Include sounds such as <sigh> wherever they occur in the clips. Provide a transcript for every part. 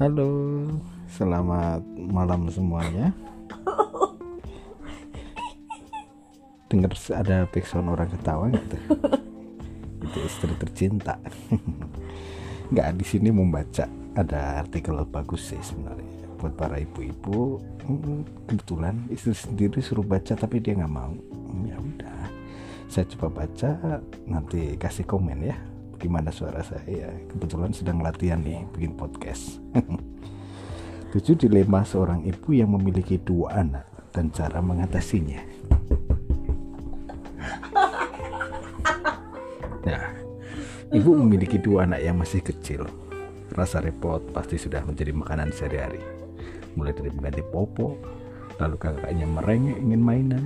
Halo, selamat malam semuanya. Dengar ada background orang ketawa gitu. Itu istri tercinta. Nggak di sini membaca ada artikel bagus sih sebenarnya buat para ibu-ibu. Hmm, Kebetulan istri sendiri suruh baca tapi dia nggak mau. Hmm, Ya udah, saya coba baca nanti kasih komen ya gimana suara saya kebetulan sedang latihan nih bikin podcast tujuh dilema seorang ibu yang memiliki dua anak dan cara mengatasinya. <laughs> Nah ibu memiliki dua anak yang masih kecil. Rasa repot pasti sudah menjadi makanan sehari-hari. Mulai dari mengganti popo lalu kakaknya merengek ingin mainan.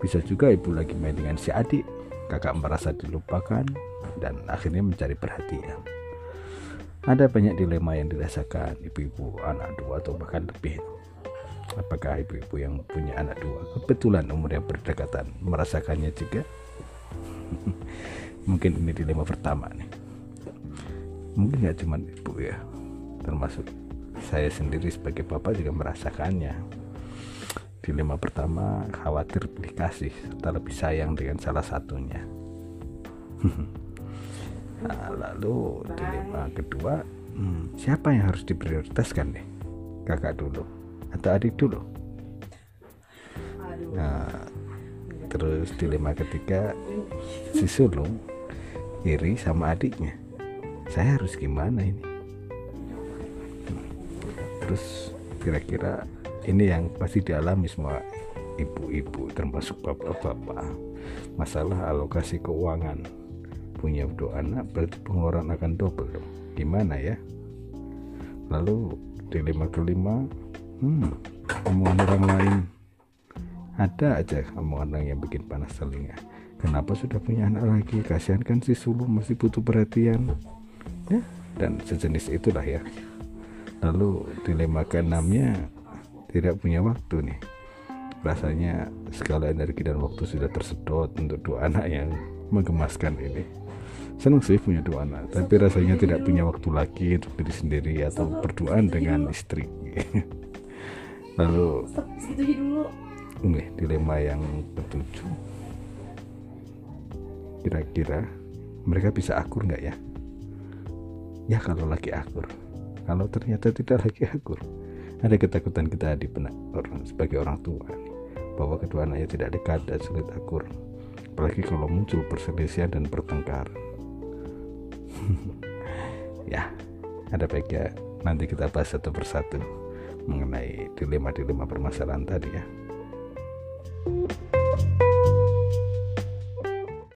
Bisa juga ibu lagi main dengan si adik. Kakak merasa dilupakan dan akhirnya mencari perhatian. Ada banyak dilema yang dirasakan ibu-ibu anak dua atau bahkan lebih. Apakah ibu-ibu yang punya anak dua kebetulan umur yang berdekatan merasakannya juga? <laughs> Mungkin ini dilema pertama nih. Mungkin nggak cuma ibu ya, termasuk saya sendiri sebagai bapak juga merasakannya. Dilema pertama khawatir pilih kasih serta lebih sayang dengan salah satunya. <laughs> Nah, lalu dilema kedua, hmm, siapa yang harus diprioritaskan nih? Kakak dulu atau adik dulu? Nah, terus dilema ketiga, <laughs> si sulung iri sama adiknya. Saya harus gimana ini? Hmm, Terus kira-kira ini yang pasti dialami semua ibu-ibu termasuk bapak-bapak masalah alokasi keuangan punya dua anak berarti pengeluaran akan double dong. Gimana ya? Lalu dilema kelima hmm, omongan orang lain. Ada aja omongan orang yang bikin panas telinga. Kenapa sudah punya anak lagi? Kasihan kan si sulung masih butuh perhatian. Ya dan sejenis itulah ya. Lalu dilema keenamnya tidak punya waktu nih. Rasanya segala energi dan waktu sudah tersedot untuk dua anak yang menggemaskan ini senang sih punya dua anak tapi rasanya tidak punya waktu lagi untuk diri sendiri atau berduaan dengan istri. <laughs> Lalu ini dilema yang ketujuh. Kira-kira mereka bisa akur nggak ya? Ya kalau lagi akur. Kalau ternyata tidak lagi akur. Ada ketakutan kita di benak orang sebagai orang tua bahwa kedua anaknya tidak dekat dan sulit akur. Apalagi kalau muncul perselisihan dan pertengkaran <laughs> ya ada baiknya nanti kita bahas satu persatu mengenai dilema-dilema permasalahan tadi ya